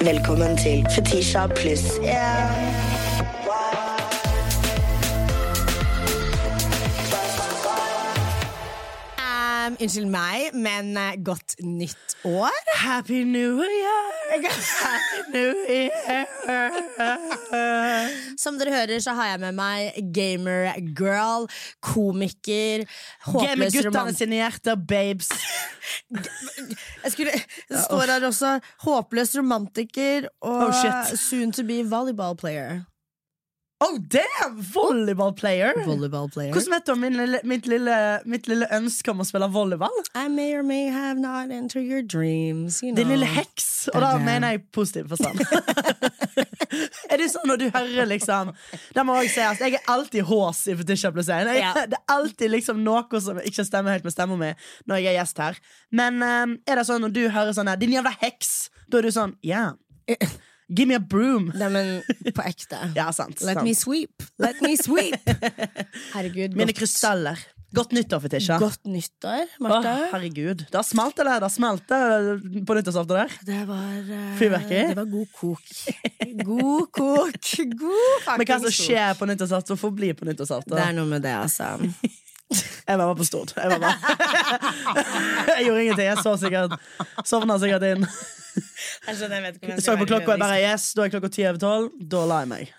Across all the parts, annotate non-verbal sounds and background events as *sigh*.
Velkommen til Fetisha pluss én. Unnskyld meg, men eh, godt nytt år. Happy New Year! Happy New Year! Som dere hører, så har jeg med meg gamer girl, komiker, Gamer håpløs guttene sine hjerter, babes. *laughs* Jeg skulle, det står her også håpløs romantiker og Oh, soon to be volleyball player. Oh, damn! Volleyball player. Volleyball player. Hvordan vet du om lille, mitt, lille, mitt lille ønske om å spille volleyball? I may or may have not entered your dreams. You know. Din lille heks. Og da mener jeg positiv forstand. *laughs* er det sånn når du hører liksom Det må også sies. Jeg er alltid hås i Fetisha pluss én. Jeg- Det er alltid liksom noe som ikke stemmer helt med stemmen min når jeg er gjest her. Men um, er det sånn når du hører sånn her Din jævla heks, da er du sånn Ja. Give me a broom. Nei, men på ekte. *laughs* Ja, sant. Let sant. me sweep. Let me sweep. *laughs* Herregud. Mine godt- krystaller. Godt nyttår, Fetisha. Godt nyttår, Å, Marte. herregud. Det smalt det eller? Det smalt det på nyttårsaften der. det var uh, Fyrverkeri? Det var god kok. God kok. God *laughs* Men hva som skjer på nyttårsaften, får bli på Det er noe med det, altså. Jeg var bare på Stord. Jeg, var bare. jeg gjorde ingenting. Jeg så sikkert Sovna sikkert inn. Jeg vet Jeg så på klokka og jeg bare Yes, da er klokka ti over tolv. Da la jeg meg.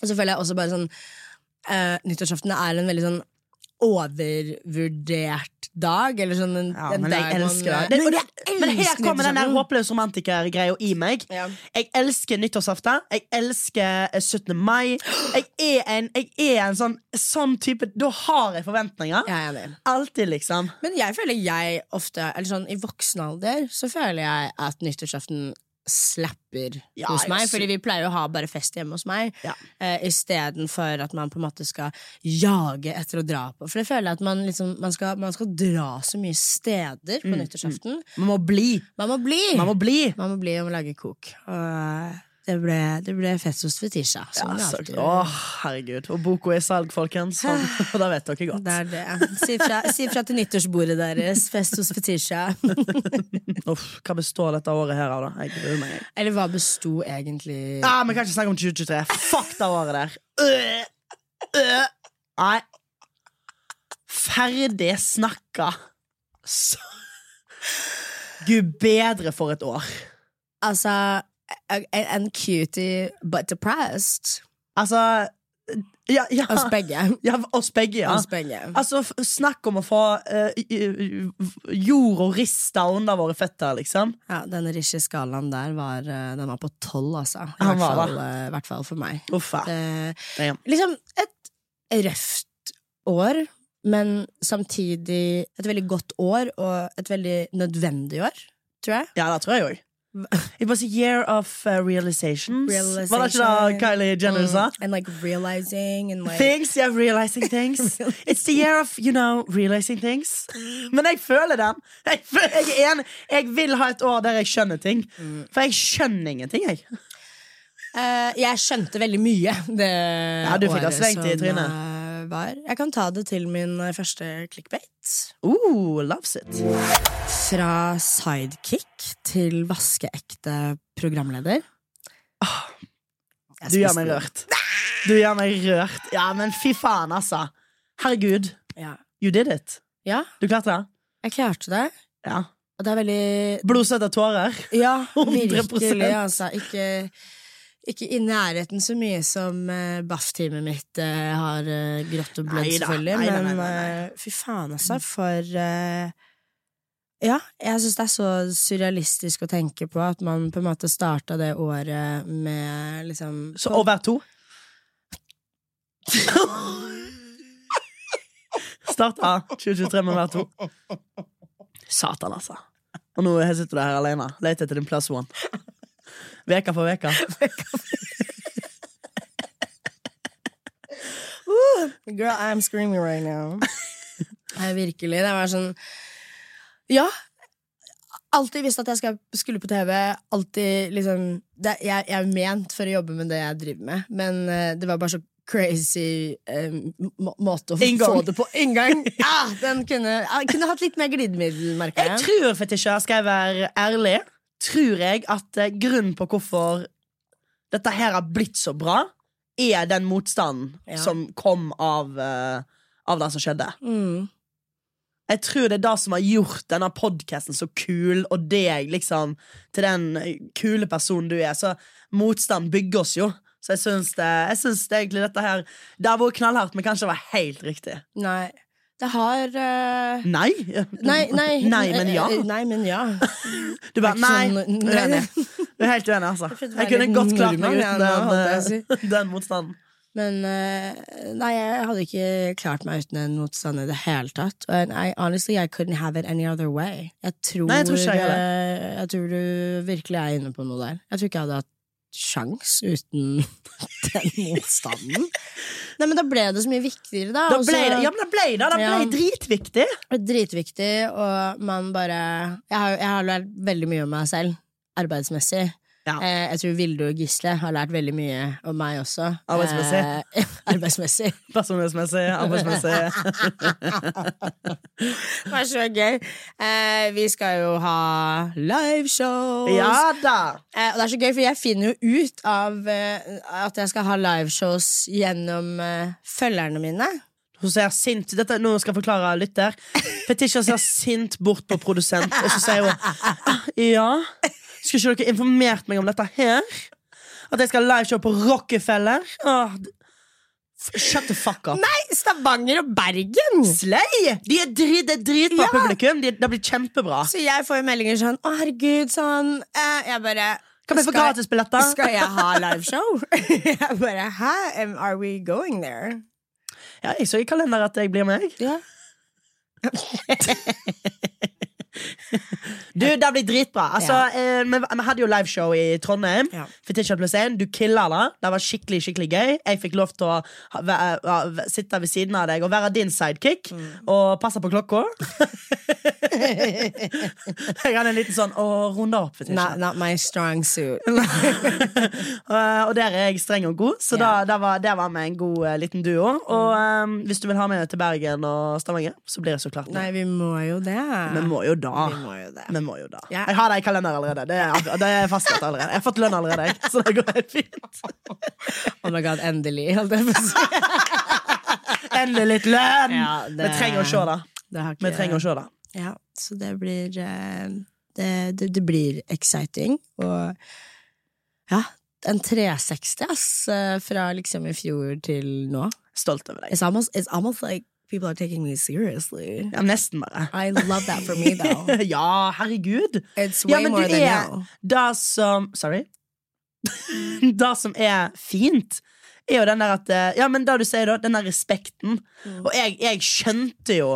Og så føler jeg også bare sånn uh, Nyttårsaften er en veldig sånn overvurdert dag. Eller sånn en, Ja, en dag man, det. det, det men her kommer den der håpløse romantikergreia i meg. Ja. Jeg elsker nyttårsaften. Jeg elsker eh, 17. mai. Jeg er en, jeg er en sånn, sånn type Da har jeg forventninger. Er. Alltid, liksom. Men jeg føler jeg ofte Eller sånn i voksen alder så føler jeg at nyttårsaften slapper Ja, hos meg. Fordi vi pleier å ha bare fest hjemme hos meg, Ja. uh, istedenfor at man på en måte skal jage etter å dra på. For det føler jeg at man liksom Man skal, man skal dra så mye steder på nyttårsaften. Man må bli. Man må bli! Man må bli. Man må bli må lage kok. Og det ble, det ble fest hos Fetisha. Ja, å, herregud. Og boka er salg, folkens. Og *laughs* da vet dere godt. Det er det. Si fra, si fra til nyttårsbordet deres. Fest hos Fetisha. *laughs* Uff, hva består dette året her av, da? Jeg. Eller hva besto egentlig Ah, Vi kan ikke snakke om 2023. Fuck det året der. Øh, øh. Nei. Ferdig snakka. Så Gud bedre for et år. Altså a- a- En cutie but depressed. Altså Ja, ja, Oss begge. ja oss begge, ja. Oss begge. Altså, Snakk om å få i- jord og rista under våre føtter, liksom. Ja, Den Rishi-skalaen der var, eh, den var på tolv, altså. I hvert fall, uh, hvert fall for meg. Uff, ja. Det, liksom et røft år, men samtidig et veldig godt år, og et veldig nødvendig år, tror jeg. Ja, det tror jeg òg. It was a year of uh, realization. Realization. Var det ikke det Kylie Jenner sa? Mm, and like realizing and like Things, yeah, realizing things. *laughs* It's the year of, you know, realizing things. Men jeg føler den. Jeg, føler, jeg enig. Jeg vil ha et år der jeg skjønner ting. For jeg skjønner ingenting, jeg. Uh, Jeg skjønte veldig mye det Ja, du fikk det året slengt i trynet. Var. Jeg kan ta det til min eh, første clickbait. Ooh, loves it. Fra sidekick til vaskeekte programleder. Oh, Du gjør meg rørt. Du gjør meg rørt. Ja, men fy faen, altså. Herregud. Ja. You did it. ja, Du klarte det? jeg klarte det. Ja. Og det er veldig Blod, og tårer. Ja, *laughs* 100%. virkelig, altså. Ikke, ikke i nærheten så mye som uh, BAF-teamet mitt uh, har uh, grått og blødd, selvfølgelig. neida, men neida, neida. eh, fy faen, altså. For eh, Ja, jeg syns det er så surrealistisk å tenke på at man på en måte starta det året med liksom Så over to. Starta 2023 med hver være to. *laughs* Satan, altså. Og nå sitter du her alene. Leter etter din plus one. Veka for veka. *laughs* *laughs* Girl, I'm screaming right now. *laughs* Nei, virkelig. Det var sånn Ja. Alltid visst at jeg skal, skulle på TV. Alltid liksom det, jeg, jeg er ment for å jobbe med det jeg driver med, men uh, det var bare så crazy um, må- måte å Inngang. få det på. Inngang! Ah, den kunne, jeg kunne hatt litt mer glidemiddel, merker Jeg jeg. tror Fetisha, skal jeg være ærlig, tror jeg at eh, grunnen på hvorfor dette her har blitt så bra, er den motstanden Ja. som kom av, eh, av det som skjedde. Mm. Jeg tror det er det som har gjort denne podkasten så kul, og deg liksom til den kule personen du er. Så motstand bygger oss jo. Så jeg syns det, jeg syns det egentlig dette her Det har vært knallhardt, men kanskje det var helt riktig. Nei. Det har uh... Nei? Nei, nei. Nei, men ja. Eh, Nei, men ja. Du bare Nei. sånn- Uenig. Du er helt uenig, altså. Jeg kunne godt klart meg uten den, eh, den motstanden. Men nei, jeg hadde ikke klart meg uten en motstand i det hele tatt. And I, honestly, I couldn't have it any other way. Jeg tror, Nei, jeg tror jeg jeg tror du virkelig er inne på noe der. Jeg tror ikke jeg hadde hatt sjans uten *laughs* den motstanden. Nei, men da ble det så mye viktigere, da. Da ble så- ja, men det ble det. Det ble Ja. dritviktig. Dritviktig, og man bare Jeg har, jeg har lært veldig mye om meg selv, arbeidsmessig. Ja. Eh, jeg tror Vilde og Gisle har lært veldig mye om meg også. Arbeidsmessig? Eh, *laughs* arbeidsmessig. Personlighetsmessig, arbeidsmessig. *laughs* Det var så gøy. Eh, vi skal jo ha liveshows. Ja da. Eh, og det er så gøy, for jeg finner jo ut av eh, at jeg skal ha liveshows gjennom eh, følgerne mine. Hun ser sint Dette, Nå skal jeg forklare lytter. Fetisha ser sint bort på produsent, og så sier hun «Ah, Ja, skulle ikke dere informert meg om dette her? At jeg skal liveshow på Rockefeller? Åh, shut the fuck up. Nei, Stavanger og Bergen! Slay! De er drit, det er dritbra Ja. publikum. De, det blir kjempebra. Så jeg får jo meldinger sånn Å, herregud, sånn eh, Jeg bare Kan vi få gratisbilletter? Skal jeg ha liveshow? *laughs* jeg bare Hæ? Are we going there? Ja, jeg så i kalenderen at jeg blir med. Ja. *laughs* Du, Det blir dritbra. Altså, eh, vi, vi hadde jo liveshow i Trondheim. Ja. Fetisha pluss én. Du killa det. Det var skikkelig skikkelig gøy. Jeg fikk lov til å sitte ved siden av deg og være din sidekick. Mm. Og passe på klokka. *laughs* jeg hadde en liten sånn Å, runde opp, Fetisha. Not, not my strong suit. *laughs* Og der er jeg streng og god, så yeah. da, da var, der var vi en god uh, liten duo. Og um, hvis du vil ha med til Bergen og Stavanger, så blir det så klart med. Nei, vi må jo det. Vi må jo da. Vi må jo det. Vi må jo da. Ja. Jeg har det i kalenderen allerede. Det er, det er fastsatt allerede. Jeg har fått lønn allerede, jeg, så det går helt fint. *laughs* Oh my god, endelig. *laughs* Endelig litt lønn! Ja, det- Vi trenger å se det. Det har Vi trenger å se det. Ja, så det blir eh, det, det, det blir exciting. Og ja, en 360, ass, eh, fra liksom i fjor til nå. Stolt over deg. It's almost, it's almost like people are taking me seriously. Ja, nesten bare. I love that for me, *laughs* though. ja, herregud. It's way Ja, men more du than er now. Det som Sorry? *laughs* det som er fint, er jo den der at eh, Ja, men det du sier, da. Den der respekten. Mm. Og jeg, jeg skjønte jo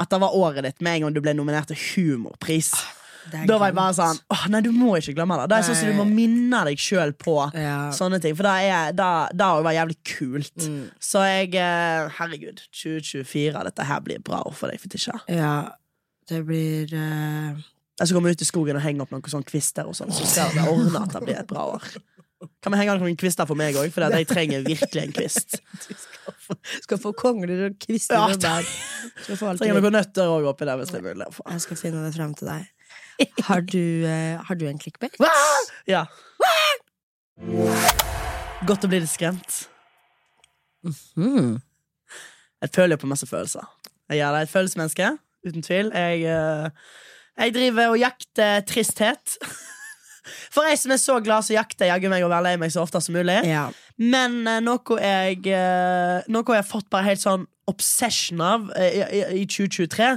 at det var året ditt med en gang du ble nominert til Humorpris. Er Da var jeg bare sånn Åh, Nei, du må ikke glemme det. Det er sånn som du må minne deg sjøl på Ja. sånne ting. For det har vært jævlig kult. Mm. Så jeg eh, Herregud, 2024, dette her blir bra år for deg, Fetisha. Ja, det blir uh... Jeg skal komme ut i skogen og henge opp noen sånne kvister, og sånn, så ser det ordne at det blir et bra år. Kan vi henge opp noen kvister for meg òg, for jeg trenger virkelig en kvist. *laughs* Skal få kongler og kvister Ja, og bær. Skal få alt Trenger noen nøtter òg oppi der, hvis det er mulig. Jeg skal finne det frem til deg. *laughs* Har du, eh, har du en clickbait? Ja. Godt å bli litt skremt. Mm. Jeg føler jo på masse følelser. Jeg er. Et følelsesmenneske, uten tvil. Jeg, eh, jeg driver og jakter tristhet. *laughs* For jeg som er så glad, så jakter jeg jaggu meg å være lei meg så ofte som mulig. Ja. Men eh, noe jeg eh, Noe jeg har fått bare helt sånn obsession av eh, i, i, i 2023,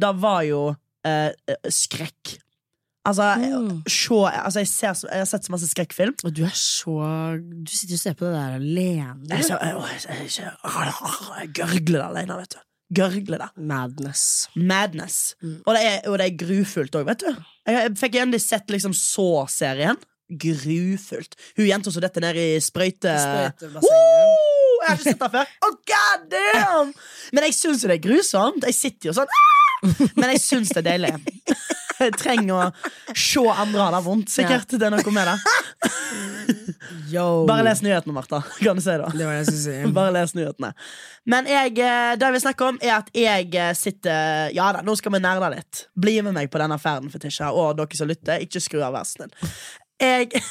da var jo eh, eh, skrekk. Altså, Mm. se, altså jeg, ser, jeg har sett så masse skrekkfilm. Og du er så Du sitter og ser på det der alene. Jeg, så, jeg, jeg, gørgler det alene, vet du. Gørgler det. Madness. Madness. Mm. Og, det er, og det er grufullt òg, vet du. Jeg, jeg fikk endelig sett liksom så-serien. Grufullt. Hun jenta som detter ned i sprøyte... Oh, Jeg har ikke sett det før. Oh, god damn! Men jeg syns jo det er grusomt. Jeg sitter jo sånn «Ah!» Men jeg syns det er deilig. Trenger å se andre ha det vondt. Sikkert det er noe med det. *laughs* Yo. Bare les nyhetene, Martha. Kan du si det? Det var det si. Bare les nyhetene. Men jeg, eh, det jeg vil snakke om, er at jeg eh, sitter Ja da, nå skal vi nerde litt. Bli med meg på denne ferden, Fetisha, og dere som lytter. Ikke skru av versen din. Jeg,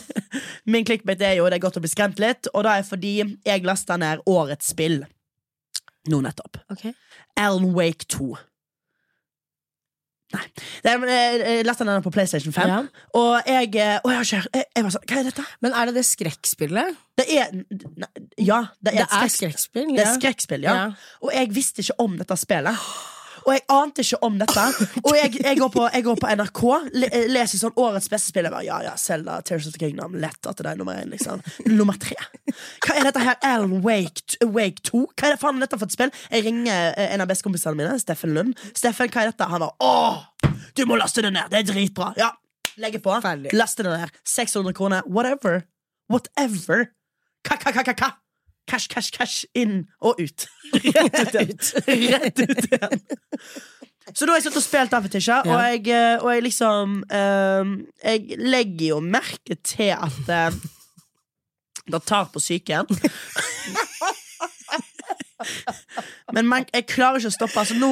*laughs* min clickbait er jo det er godt å bli skremt litt, og det er fordi jeg lasta ned årets spill nå nettopp. Okay. Alan Wake 2. Nei. Det er, jeg, lasta den på PlayStation 5, Ja. og jeg, eh, å, jeg, jeg, jeg var sånn Hva er dette? Men er det det skrekkspillet? Det er ne, Ja, det er, Det et skrekk- skrekkspill? det er skrekkspill, ja. Ja. Og jeg visste ikke om dette spillet. Og jeg ante ikke om dette. Og jeg, jeg, går, på, jeg går på NRK, le, leser sånn årets beste spill. Jeg bare, ja, ja, Zelda, Tears of the Kingdom. Lett at det er nummer én. Liksom. Nummer tre. Hva er dette her? Alan Wake, Wake 2? Hva er det faen dette for et spill? Jeg ringer eh, en av bestekompisene mine, Steffen Lund. Steffen, hva er dette? Han var åh, du må laste det ned. Det er dritbra. Ja, legge på. Ferdig. Laste det ned. 600 kroner. Whatever. Whatever. Ka-ka-ka-ka-ka. Cash, cash, cash inn og ut. *laughs* Rett ut igjen. Rett ut igjen. Så da har jeg sittet og spilt den fetisja, ja. og, jeg, eh, og jeg liksom um, Jeg legger jo merke til at uh, det tar på psyken. *laughs* Men man, jeg klarer ikke å stoppe. Altså, nå,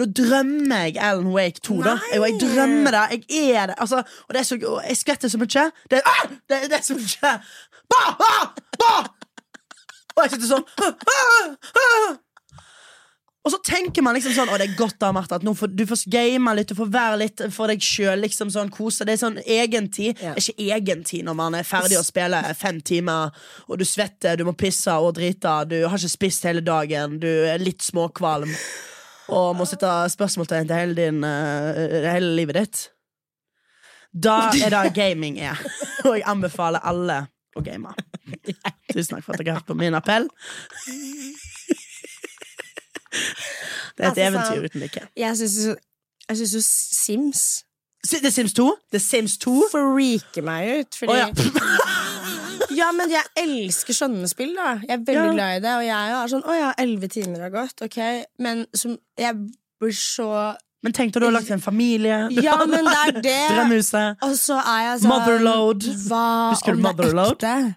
nå drømmer jeg Alan Wake 2. Da. Nei. Jeg, jeg drømmer det. Jeg er det. Altså, og det er så, jeg skvetter så mye. Det, ah! det, det er så mye. Bah! Ah! Bah! Og jeg sitter sånn ah! Ah! Og så tenker man liksom sånn Å, det er godt da, Martha, at får, du får game litt, du får være litt for deg sjøl. Liksom sånn, kose. Det er sånn egentid. Ja. Det er ikke egentid når man er ferdig å spille fem timer, og du svetter, du må pisse og drite, du har ikke spist hele dagen, du er litt småkvalm, og må sitte spørsmålstegn til hele, din, uh, hele livet ditt. Da er det gaming er. *laughs* Og jeg anbefaler alle å game. *laughs* Tusen takk for at dere har hørt på min appell. Det er et Altså, eventyr sånn- uten like. Jeg syns jo Sims synes er Sims The Sims 2? The Sims 2? freaker meg ut. Fordi oh, ja. *laughs* Ja, men jeg elsker sånne spill, da. Jeg er veldig Ja. glad i det. Og jeg er sånn Å ja, elleve timer har gått, ok. Men som Jeg blir så Men tenk deg du har lagt en familie. Ja, men det er *laughs* det. Drømmehuset. Og så er jeg sånn Motherload. Hva Husker du det er Motherload? ekte?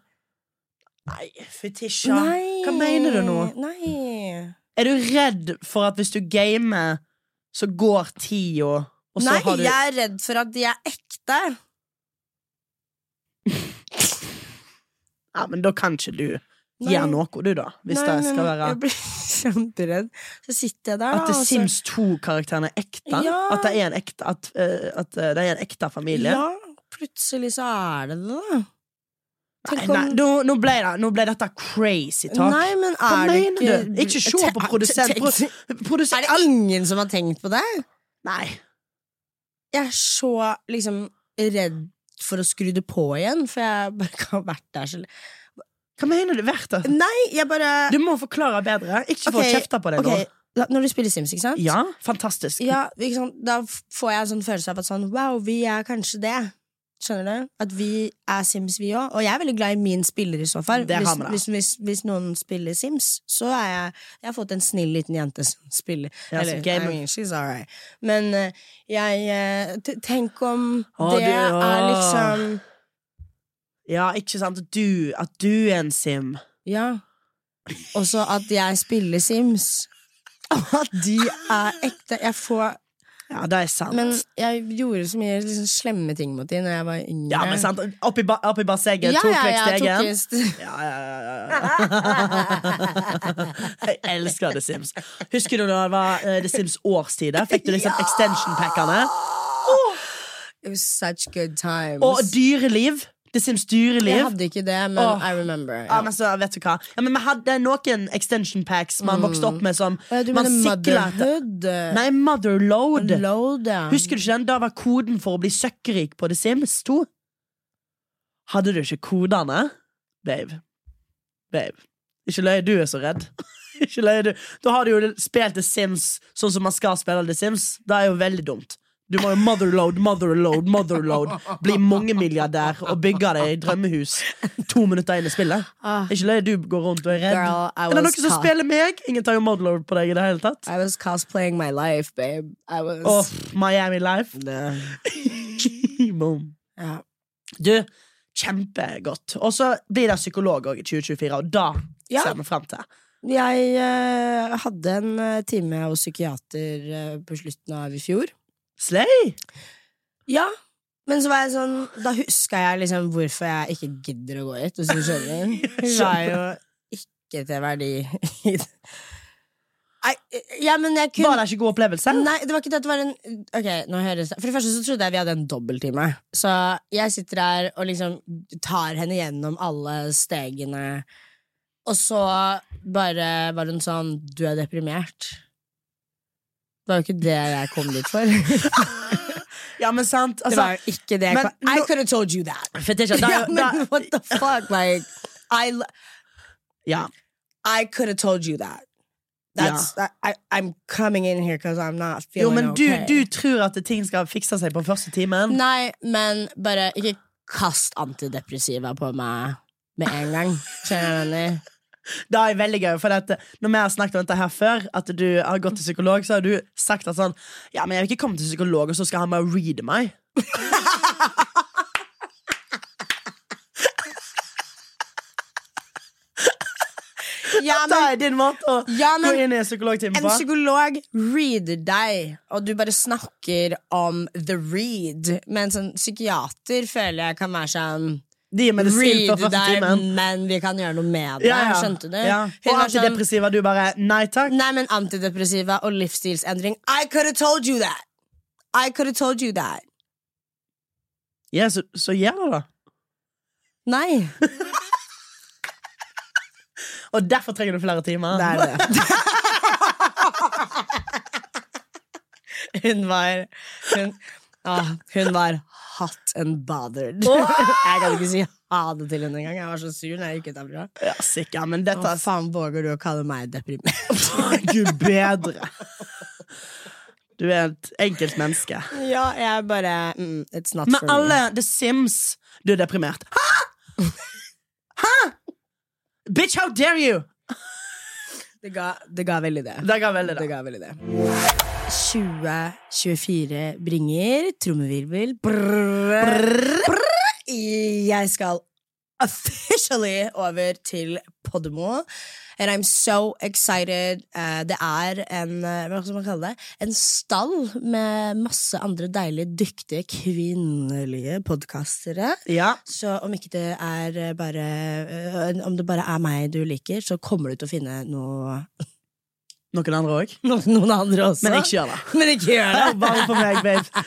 Nei, fetisja. Nei. Hva mener du nå? Nei. Er du redd for at hvis du gamer, så går tida, og så Nei, har du jeg er redd for at de er ekte. Ja, men da kan ikke du Nei. gjøre noe, du, da. Hvis Nei, det men skal være Jeg blir *laughs* kjemperedd. Så sitter jeg der, da. At det Sims 2-karakteren er ekte? Ja. At det er en ekte, at, uh, at eh, det er en ekte familie? Ja, plutselig så er det det, da. Nei, nei, nå, nå, ble det, nå ble dette crazy talk. Nei, men er Hva mener ikke du? Ikke se på produsent. Pro, produsent Er det ingen som har tenkt på det? Nei. Jeg er så liksom redd for å skru det på igjen, for jeg bare ikke har vært der så lenge. Hva mener du? Vært der? Nei, jeg bare Du må forklare bedre. Ikke få kjefta på deg okay. nå. Når du spiller Sims, ikke sant? Ja, fantastisk. Ja, ikke sant? Da får jeg en sånn følelse av at sånn Wow, vi er kanskje det. Skjønner du? At vi er Sims, vi òg. Og jeg er veldig glad i min spiller i så fall. Hvis, hvis, hvis, hvis noen spiller Sims, så er jeg Jeg har fått en snill liten jente som spiller. Ja, Eller, gamer. I mean, she's alright. Men eh, jeg eh, Tenk om Å, det du- er liksom Ja, ikke sant? Du, at du er en sim. Ja. Og så at jeg spiller Sims. Og *laughs* at de er ekte. Jeg får Ja, det er sant. Men jeg gjorde så mye liksom, slemme ting mot dem Når jeg var yngre. ja, men sant? Oppi, ba, oppi bassenget, Ja, tok ja, ja, Ja, ja, ja, ja, ja. Jeg elsker The Sims. Husker du da det var uh, The Sims årstide? Fikk du liksom extension-packene? It was such good times. Og dyreliv. The Sims dyreliv. jeg hadde ikke det, men oh. I remember. Ja, men så, vet du hva ja, men Vi hadde noen extension packs man vokste opp med som ja, du man mener. Motherhood? Nei, Motherload. Load, ja. Husker du ikke den? Da var koden for å bli søkkrik på The Sims 2. Hadde du ikke kodene? Babe. Babe. Ikke løy, du er så redd. *laughs* ikke løy, du Da har du jo spilt The Sims sånn som man skal spille The Sims. Det er jo veldig dumt. Du må jo motherload, motherload, motherload. Bli mangemilliardær og bygge deg drømmehus to minutter inn i spillet. Ah, ikke det du går rundt og er redd? girl, Er det noen som spiller meg? Ingen tar jo motherload på deg i det hele tatt. I was cosplaying my life, babe. I was Åh, Miami Life. *laughs* Boom. Ja. Du, kjempegodt. Og så blir det psykolog òg i 2024, og da Ja. ser vi frem til. Jeg uh, hadde en eh, time hos psykiater uh, på slutten av i fjor. Slay! Ja, men så var jeg sånn Da huska jeg liksom hvorfor jeg ikke gidder å gå hit, hvis du skjønner. *laughs* Hun var jo ikke til verdi i det. Nei, ja, men jeg kunne Var det ikke god opplevelse? Nei, det var ikke det det var en Ok, nå høres det For det første så trodde jeg vi hadde en dobbelttime. Så jeg sitter her og liksom tar henne gjennom alle stegene. Og så bare var hun sånn Du er deprimert. Det var jo ikke det jeg kom dit for. *laughs* Ja, men sant. det Altså, var jo ikke det jeg men kom I could have told you that. Fetisha, *laughs* da, ja, men what the fuck? Like, I, ja. I could have told you that. That's, I, I'm coming in here because I'm not feeling Jo, men du, okay. du tror at ting skal fikse seg på første timen? Nei, men bare ikke kast antidepressiva på meg med en gang. Skjønner du? Det er veldig gøy, for at når vi har snakket om dette her før, at du har gått til psykolog, så har du sagt at sånn Ja, men jeg vil ikke komme til psykolog, og så skal han bare reade meg. Ja, *laughs* Det er din måte å Ja, gå inn i en på. en psykolog reader deg, og du bare snakker om the read. Mens en psykiater føler jeg kan være sånn De gir medisin før første timen. men vi kan gjøre noe med det. Ja, ja. Skjønte du? Ja. Og sånn, antidepressiva, du bare Nei takk. Nei, men antidepressiva og livsstilsendring I could have told you that! I could have told you that. Ja, så, så gjør det, da. Nei, *laughs* Og derfor trenger du flere timer. det er det. *laughs* hun var Hun, ah, hun var hot and bothered. *laughs* jeg kan ikke si ha det til henne engang. Jeg var så sur når jeg gikk ut derfra. Ja, sikkert, men Hva dette faen våger du å kalle meg deprimert? *laughs* Gud bedre. Du er et enkelt menneske. ja, jeg bare mm, It's not Men for me. alle The Sims Du er deprimert. Hæ?! Hæ?! Bitch, how dare you! Det ga, det ga veldig det. Det ga veldig Det det. ga veldig det. 2024 bringer trommevirvel Jeg skal officially over til Podemo. And I'm so excited. Uh, det er en eh, hva skal man kalle det? En stall med masse andre deilige, dyktige kvinnelige podkastere. Ja. Så om ikke det er bare uh, Om det bare er meg du liker, så kommer du til å finne noe, Noen andre òg. *laughs* noen andre også. Men ikke gjør det. *laughs* Men ikke gjør det. *laughs* Bare for meg, babe.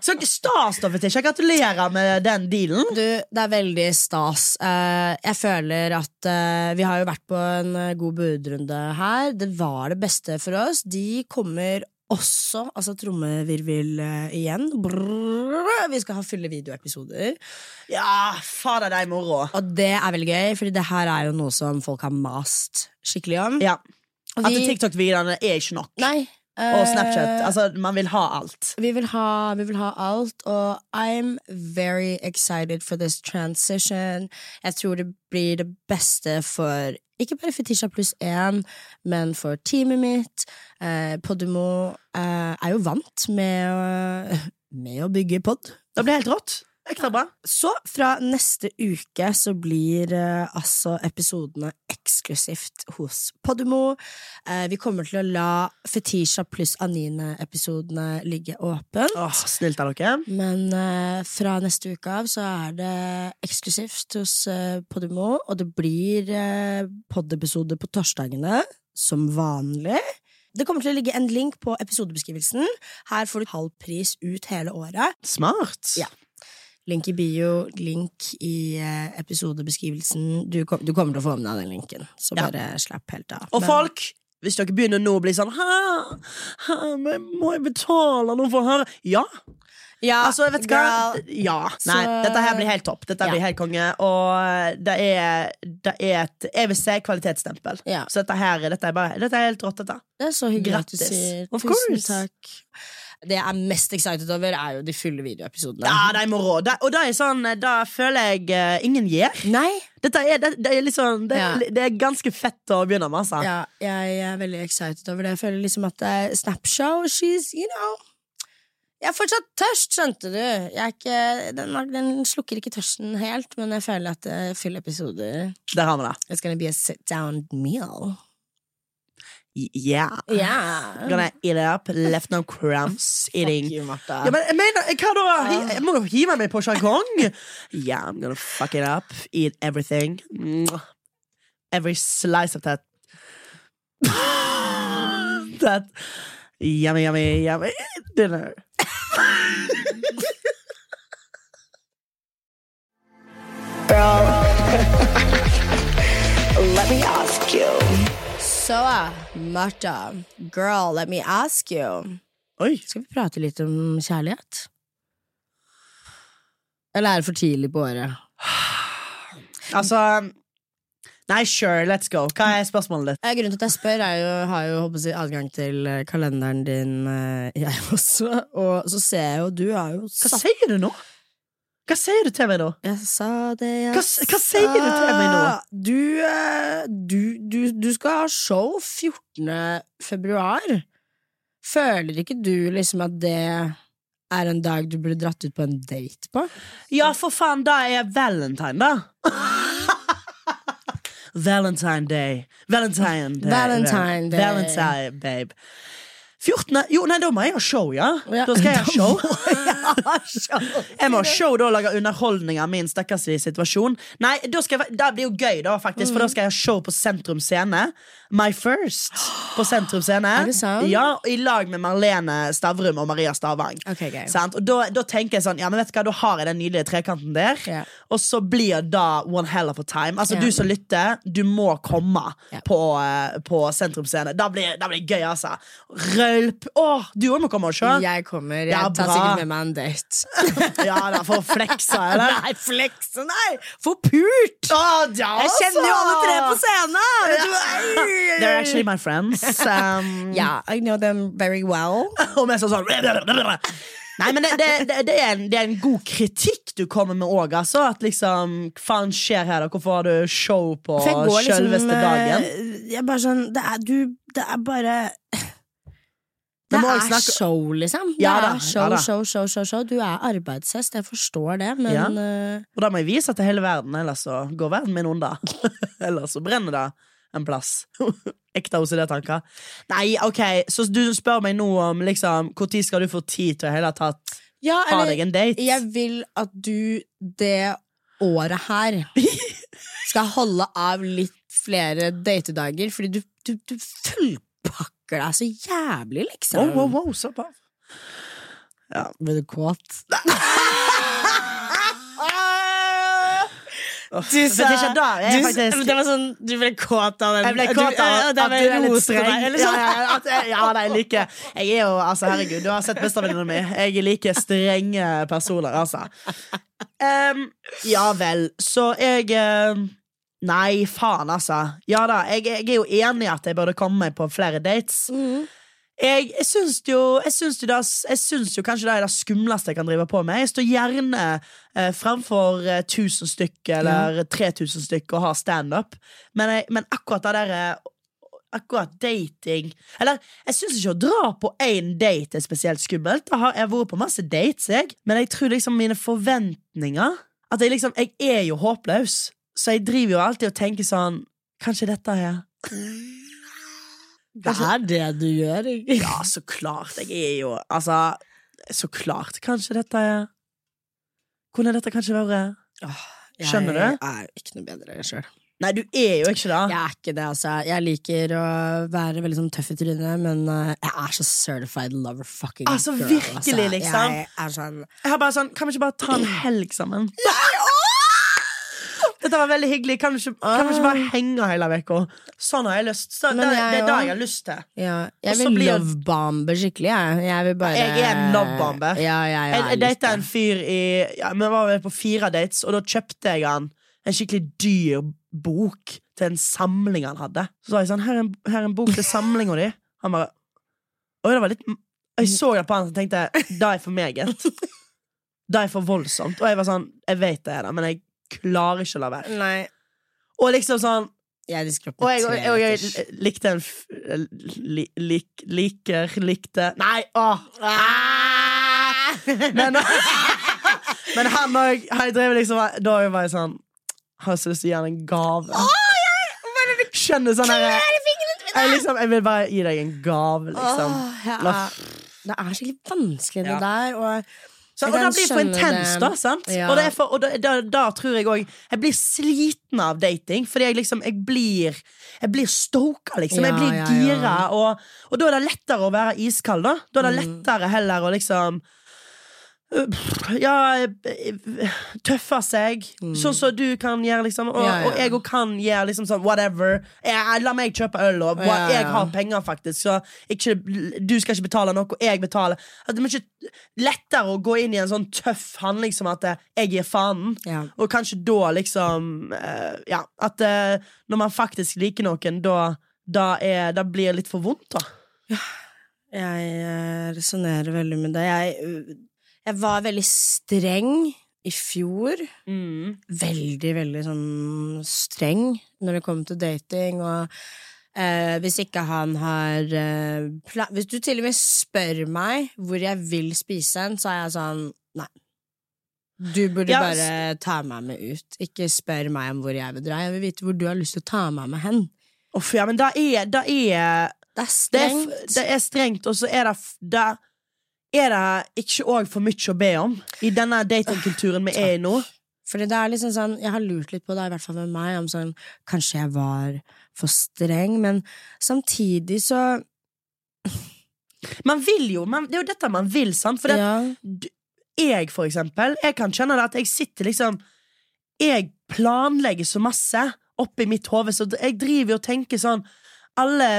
Så stas, da, Fetisha. Gratulerer med den dealen. Du, det er veldig stas. Eh, jeg føler at eh, vi har jo vært på en eh, god budrunde her. Det var det beste for oss. De kommer også, altså trommevirvel igjen. Brrr, vi skal ha fulle videoepisoder. Ja, fader, det er moro. Og det er veldig gøy, Fordi det her er jo noe som folk har mast skikkelig om. Ja. At vi- TikTok-videoene er ikke nok. Nei. Og eh, Snapchat. Altså, man vil ha alt. Vi vil, ha, vi vil ha alt, og I'm very excited for this transition. Jeg tror det blir det beste for ikke bare Fetisha pluss én, men for teamet mitt. Eh, Podimo eh, er jo vant med å, med å bygge pod. Det blir helt rått. Ekstra bra. Så fra neste uke så blir eh, altså episodene eksklusivt hos Podimo. Eh, vi kommer til å la Fetisha pluss Anine-episodene ligge åpent. Åh, Snilt av dere. Men eh, fra neste uke av så er det eksklusivt hos eh, Podimo, og det blir eh, pod-episode på torsdagene, som vanlig. Det kommer til å ligge en link på episodebeskrivelsen. Her får du halv pris ut hele året. Smart. Ja. Link i bio, link i eh, episodebeskrivelsen. Du, kom, du kommer til å få med deg den linken, så Ja. bare slapp helt av. Og Men- folk, hvis dere begynner nå å bli sånn Hæ? Hæ? Må jeg betale noe for å høre? Ja. ja, Altså, vet du hva? Ja. Ja. Så- Nei, dette her blir helt topp. Dette Ja. blir helt konge. Og det er, det er et Jeg vil si kvalitetsstempel. Ja. Så dette her dette er, bare, dette er helt rått, dette. Det er så hyggelig at du Grattis. sier tusen takk. Det jeg er mest excited over, er jo de fulle videoepisodene. Ja, de må rå. Og da sånn, da føler jeg uh, ingen gir. Nei, Dette er, det, det er liksom det, Ja. det er ganske fett å begynne med, altså. ja, jeg er veldig excited over det. Jeg føler liksom at uh, Snapshow, she's, you know Jeg er fortsatt tørst, skjønte du. Ikke, den, den slukker ikke tørsten helt, men jeg føler at uh, fulle episoder Der har vi det. It's gonna be a sit down meal. Yeah. Yeah. Gonna eat it up. Left no crumbs. *laughs* Eating. you, Martha. Ja, men jeg mener, hva da? Hi- ah. Jeg må jo hive meg på sjargong. Yeah, I'm gonna fuck it up. Eat everything. Mwah. Every slice of that. *laughs* that yummy, yummy, yummy dinner. *laughs* Girl, let me ask you. Så, uh, Martha, girl, let me ask you. Oi. Skal vi prate litt om kjærlighet? Eller er det for tidlig på året? Altså Nei, sure, let's go. Hva er spørsmålet ditt? Eh, Grunnen til at jeg spør, er jo har jo håper jeg, adgang til eh, kalenderen din, eh, jeg også. Og så ser jeg jo Du har jo Hva sier du nå? Hva sier du til meg nå? Jeg sa det jeg Hva, hva sier du til meg nå? Du, eh, du, du, du skal ha show 14. februar. Føler ikke du liksom at det er en dag du burde dratt ut på en date på? Ja, for faen, da er jeg valentine, da. *laughs* Valentine Day. Valentine Day. Valentine Day. Valentine, babe. 14. Jo, nei, da må jeg ha show, ja. Ja, Da skal jeg ha *laughs* show. *laughs* Jeg må ha show da og lage underholdning av min stakkarslige situasjon. Nei, da jeg, Det blir jo gøy, da, faktisk, for da skal jeg ha show på Sentrum Scene. My first på Sentrum Scene. *gasps* Ja, I lag med Marlene Stavrum og Maria Stavang. Okay? Og da, da tenker jeg sånn Ja, men vet du hva, da har jeg den nydelige trekanten der. Yeah. Og så blir da one hell of a time. Altså yeah. Du som lytter, du må komme yeah. på, eh, på Sentrum Scene. Da blir det gøy, altså. Rølp. Åh, du òg må komme og se. Jeg kommer. Jeg Ja, tar sikkert med meg en date. *laughs* Ja, da, For å flekse, eller? Nei, flekse, nei! For pult! Å, ja, Jeg kjenner jo alle tre på altså! scenen! They're actually my friends. Um, *laughs* Yeah, I know them very well. *laughs* Og er sånn Nei, men det, det, det, er en, det er en god kritikk du kommer med òg, altså. At liksom Hva faen skjer her, da? Hvorfor har du show på liksom sjølveste dagen? eh, Jeg bare sånn Det er du Det er bare Det er snakke- show, liksom. Ja det da, er show, ja show, show, show, show. Du er arbeidshest, jeg forstår det, men Ja. eh, Og da må jeg vise til hele verden, ellers så går verden min unna. *laughs* ellers så brenner det en plass. *laughs* Ekte OCD-tanker. Nei, ok, så du spør meg nå om liksom Når skal du få tid til å hele tatt Ja, ha deg en date? jeg vil at du det året her *laughs* skal holde av litt flere datedager, fordi du, du, du fullpakker deg så jævlig, liksom. Wow, wow, wow, slapp av. ble du kåt? Du sa- ikke, da jeg du, faktisk Det var sånn Du ble kåt av den Jeg ble kåt av du, at du er litt roste streng. deg, eller Ja, sånn. ja, ja, at ja, nei, jeg liker Jeg er jo, altså herregud, du har sett bestevenninna mi. Jeg liker strenge personer, altså. Um, ja vel, så jeg em, Nei, faen, altså. Ja da, jeg, jeg er jo enig i at jeg burde komme meg på flere dates. Mm. Jeg, jeg syns jo, jo, det, jeg syns jo kanskje det er det skumleste jeg kan drive på med. Jeg står gjerne eh, framfor eh, 1000 stykk eller 3000 stykk og har standup, men, jeg- men akkurat det der eh, Akkurat dating Eller, jeg syns ikke å dra på én date er spesielt skummelt. Da har jeg vært på masse dates, jeg. Men jeg tror liksom mine forventninger At jeg liksom Jeg er jo håpløs, så jeg driver jo alltid og tenker sånn Kanskje dette er Det er det du gjør, ikke? Ja, så klart. Jeg er jo Altså, så klart. Kanskje dette er Kunne dette kanskje vært Skjønner du? Jeg er jo ikke noe bedre sjøl. Nei, du er jo ikke det. Jeg er ikke det, altså. Jeg liker å være veldig sånn tøff i trynet, men uh, jeg er så certified lover fucking Altså, girl. virkelig, liksom. Jeg er sånn Jeg har bare sånn Kan vi ikke bare ta en *clears throat* helg sammen? Dette var veldig hyggelig. Kan vi ikke, kan vi ikke bare henge hele uka? Sånn har jeg lyst. Så, det, jeg det er det jeg har lyst til. ja, Jeg vil blir- lovebombe skikkelig, jeg. Jeg vil bare Jeg er en lovebomber. Ja, jeg, Jeg, jeg data en fyr i ja, Vi var vel på fire dates, og da kjøpte jeg han en skikkelig dyr bok til en samling han hadde. Så sa jeg sånn Her er en, her er en bok til samlinga di. Han bare Oi, det var litt jeg så det på han og tenkte det er for meget. Det er for voldsomt. Og jeg var sånn, jeg vet det er det, men jeg klarer ikke å la være. Nei. Og liksom sånn Jeg Og jeg, og, og jeg likte en f- li, lik, Liker, likte Nei, åh! Ah! Men, *laughs* men han òg Han drev liksom Da var jeg sånn Har så lyst til å gi han en gave. Skjønner sånn her jeg, liksom, jeg vil bare gi deg en gave, liksom. Åh, er, det er skikkelig vanskelig, det Ja. der. Og Så, og da blir blir for skjønne intens, det. da. sant? Ja. Og, det for, og da, da, da tror jeg òg Jeg blir sliten av dating, fordi jeg liksom Jeg blir Jeg blir stoka, liksom. jeg blir ja, ja. gira, og, og da er det lettere å være iskald, da. Da er det Mm. lettere heller å liksom Ja, tøffer seg. Mm. Sånn som du kan gjøre, liksom. Og. Ja, ja. og jeg òg kan gjøre liksom sånn whatever. Jeg, la meg kjøpe øl, og Ja, jeg har penger, faktisk. Så ikke, du skal ikke betale noe, og jeg betaler. At det er mye lettere å gå inn i en sånn tøff handling som at eh, jeg gir fanen. Og kanskje da liksom eh, Ja, at eh, når man faktisk liker noen, da, da, er, da blir det litt for vondt, da. Jeg resonnerer veldig med det. Jeg, øh, jeg var veldig streng i fjor. Veldig, veldig sånn streng når det kom til dating, og eh, hvis ikke han har eh, Hvis du til og med spør meg hvor jeg vil spise en, så er jeg sånn Nei. Du burde Ja, bare ta meg med ut. Ikke spør meg om hvor jeg vil dra. Jeg vil vite hvor du har lyst til å ta meg med hen. Uff, ja, men da er, da er Det er det er, strengt. det er strengt, og så er det, da er det ikke òg for mye å be om i denne datingkulturen vi er i nå. Fordi det er liksom sånn, Jeg har lurt litt på det, i hvert fall med meg, om sånn Kanskje jeg var for streng, men samtidig så Man vil jo, man, Det er jo dette man vil, sant? For det, ja. jeg, for eksempel, jeg kan kjenne det at jeg sitter liksom Jeg planlegger så masse oppi mitt hode, så jeg driver og tenker sånn alle,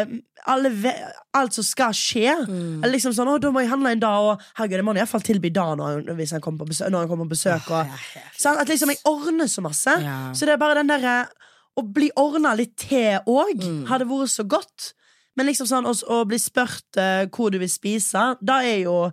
alle ve Alt som skal skje. Mm. Eller liksom sånn, å, Da må jeg handle en dag, og herregud, det må iallfall tilby da når, hvis han kommer på besøk. Når han kommer på besøk og, sant? At liksom jeg ordner så masse. Ja. Så det er bare den derre Å bli ordna litt til òg Mm. hadde vært så godt. Men liksom sånn å, bli spurt uh, hvor du vil spise, da er jo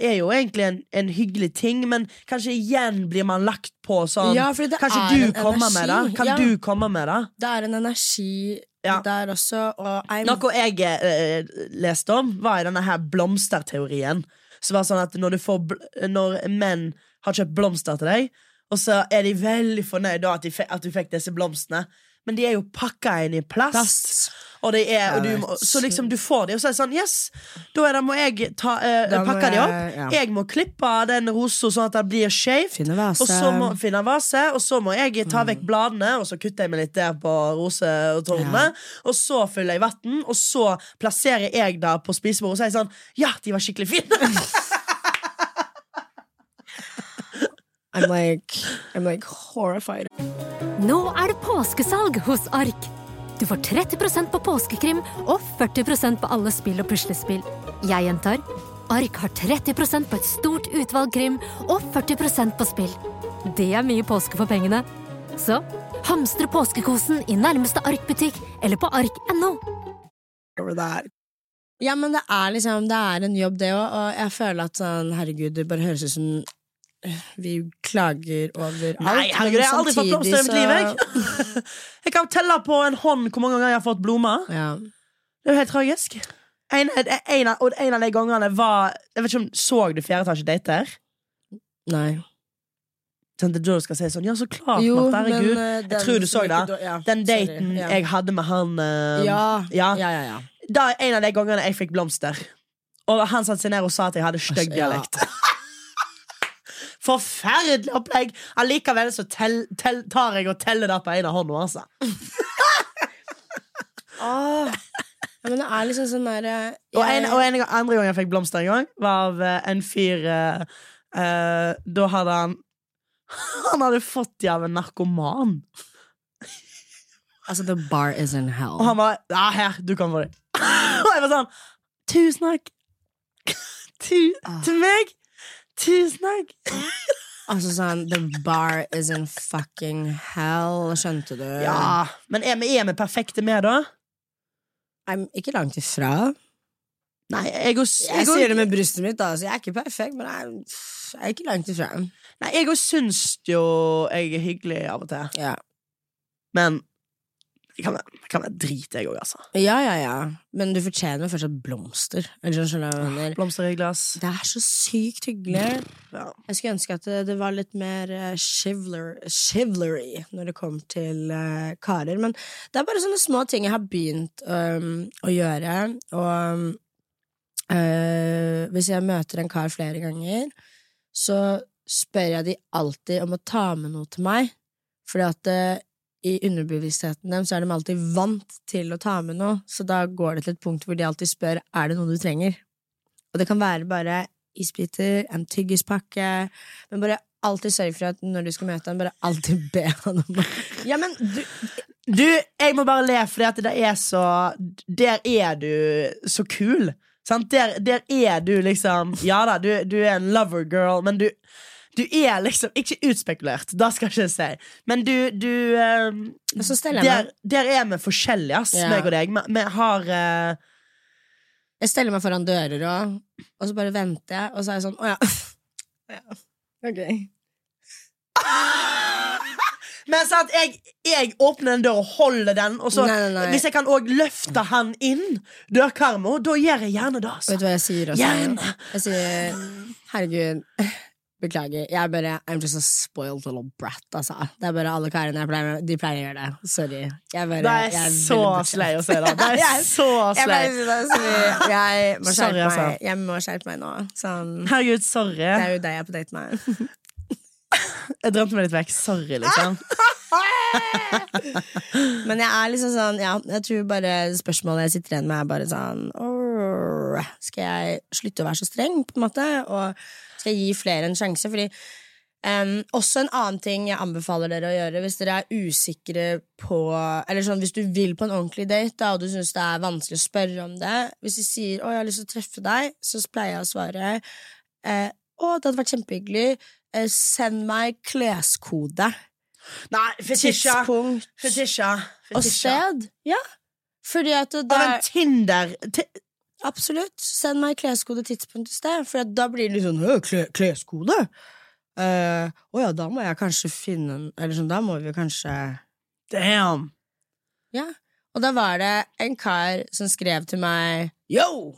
er jo egentlig en, en hyggelig ting, men kanskje igjen blir man lagt på sånn Ja, Kanskje du kommer med det? Kan Ja. du komme med det? Det er en energi Ja. der også, og I'm, Noe jeg eh, leste om, var i denne her blomsterteorien. Som var sånn at når, du får bl når menn har kjøpt blomster til deg, og så er de veldig fornøyd da at, de at du fikk disse blomstene, men de er jo pakka inn i plast. Plast. Og det er, og du, så liksom du får de, og så er det sånn Yes, da det, må jeg ta, eh, Da må pakke de opp. jeg- ja. Jeg må klippe den rosa sånn at den blir shaved Og så må finne vase, og så må jeg ta vekk bladene, og så kutter jeg meg litt der på rosetårnene. Og så fyller jeg vann, og så plasserer jeg det på spisebordet, og så er jeg sånn Ja, de var skikkelig fine! *laughs* I'm like, I'm like horrified. Nå er det påskesalg hos Ark. Du får 30% på påskekrim og 40% på alle spill og puslespill. Jeg gjentar Ark har 30% på et stort utvalg krim og 40% på spill. Det er mye påske for pengene. Så hamstre påskekosen i nærmeste Ark-butikk eller på ark.no. Ja, men det er liksom Det er en jobb, det òg, og jeg føler at sånn, herregud, det bare høres ut som vi klager over alt. Nei, herregud, jeg har aldri fått blomster i mitt liv, jeg. *laughs* Jeg kan telle på en hånd hvor mange ganger jeg har fått blomster. Ja. Det er jo helt tragisk. En, en, og en av de gangene var Jeg vet ikke om Så du Fjerde etasje dater? Nei. Sånn, det er du skal si sånn Ja, så klart, Jo, Martha. Herregud. men, øh, den tror du så det. da- ja, Den sorry. daten ja. jeg hadde med han uh, ja. ja. Ja, ja. Da er en av de gangene jeg fikk blomster. Og han satte seg ned og sa at jeg hadde stygg Altså, dialekt. Forferdelig opplegg! Allikevel så tell, tell, tar jeg og teller det på ene hånda. Altså. *laughs* Ja, men det er liksom sånn derre Og, en, og en, gang- andre gang jeg fikk blomster en gang, var av eh, en fyr uh, uh, Da hadde han *laughs* Han hadde fått de av en narkoman. Altså, the bar is in hell. Og han var Ja, her, du kan få det. *laughs* Og jeg var sånn Tusen takk. Tu, til meg. Tusen takk. Altså sånn, the bar is in fucking hell, skjønte du? Ja, men er vi, er vi perfekte med, da? I'm ikke langt ifra. Nei, jeg og, Jeg sier det med brystet mitt, da. Så jeg er ikke perfekt, men jeg, jeg er ikke langt ifra. Nei, jeg òg syns jo jeg er hyggelig av og til. Ja. Men det kan være, det kan være drit, jeg òg, altså. ja, ja, ja. Men du fortjener fortsatt blomster. Eller sånn, skjønner? Blomster i glass. Det er så sykt hyggelig. Ja. Jeg skulle ønske at det, det var litt mer uh, chivalry, chivalry når det kom til uh, karer. Men det er bare sånne små ting jeg har begynt um, å gjøre. Og uh, hvis jeg møter en kar flere ganger, så spør jeg de alltid om å ta med noe til meg. Fordi at eh, i underbevisstheten dem så er de alltid vant til å ta med noe, så da går det til et punkt hvor de alltid spør er det noe du trenger. Og det kan være bare isbiter, en tyggispakke, men bare alltid sørg for at når du skal møte ham, bare alltid *laughs* be han om Ja, men du Du, jeg må bare le, for det er så Der er du så kul. Sant? Der, der er du liksom Ja da, du, du er en lover girl, men du du er liksom Ikke utspekulert, det skal jeg ikke si, men du, du jeg der, der er vi forskjellige, ass, Ja. meg og deg. Vi, har uh, Jeg steller meg foran dører og Og så bare venter jeg, og så er jeg sånn Å ja. Ja. Ok. *laughs* Men sant, jeg, jeg åpner den døra og holder den, og så Nei, nei, nei. hvis jeg kan òg løfte han inn dørkarmen, da gjør jeg gjerne det. Altså. Vet du hva jeg sier også? Gjerne. Jeg sier herregud, beklager. Jeg er bare I'm just a spoiled little brat, altså. Det er bare alle karene jeg pleier med, de pleier å gjøre det. Sorry. Jeg bare, Det jeg er veldig så slei å si da. Det er *laughs* Jeg- så Jeg, slei. mye. jeg må skjerpe altså. meg. Jeg må skjerpe meg nå. Sånn, Herregud, sorry. det er jo deg jeg er på date med. *laughs* Jeg drømte meg litt vekk. Sorry, liksom. *laughs* Men jeg er liksom sånn Ja, jeg tror bare spørsmålet jeg sitter igjen med, er bare sånn Skal jeg slutte å være så streng, på en måte? Og skal gi flere en sjanse? Fordi um, Også en annen ting jeg anbefaler dere å gjøre hvis dere er usikre på Eller sånn, hvis du vil på en ordentlig date, da, og du syns det er vanskelig å spørre om det Hvis de sier 'Å, jeg har lyst til å treffe deg', så pleier jeg å svare eh, 'Å, det hadde vært kjempehyggelig. Eh, send meg kleskode'. Nei, fetisja. Tidspunkt Fetisja. og sted. Ja. Fordi at det Av en er Tinder ti- Absolutt. Send meg kleskode, tidspunkt i sted. For da blir det litt sånn «Hø, kle, kleskode? Å uh, oh ja, da må jeg kanskje finne en Eller sånn, da må vi kanskje Damn. Ja. Og da var det en kar som skrev til meg Yo!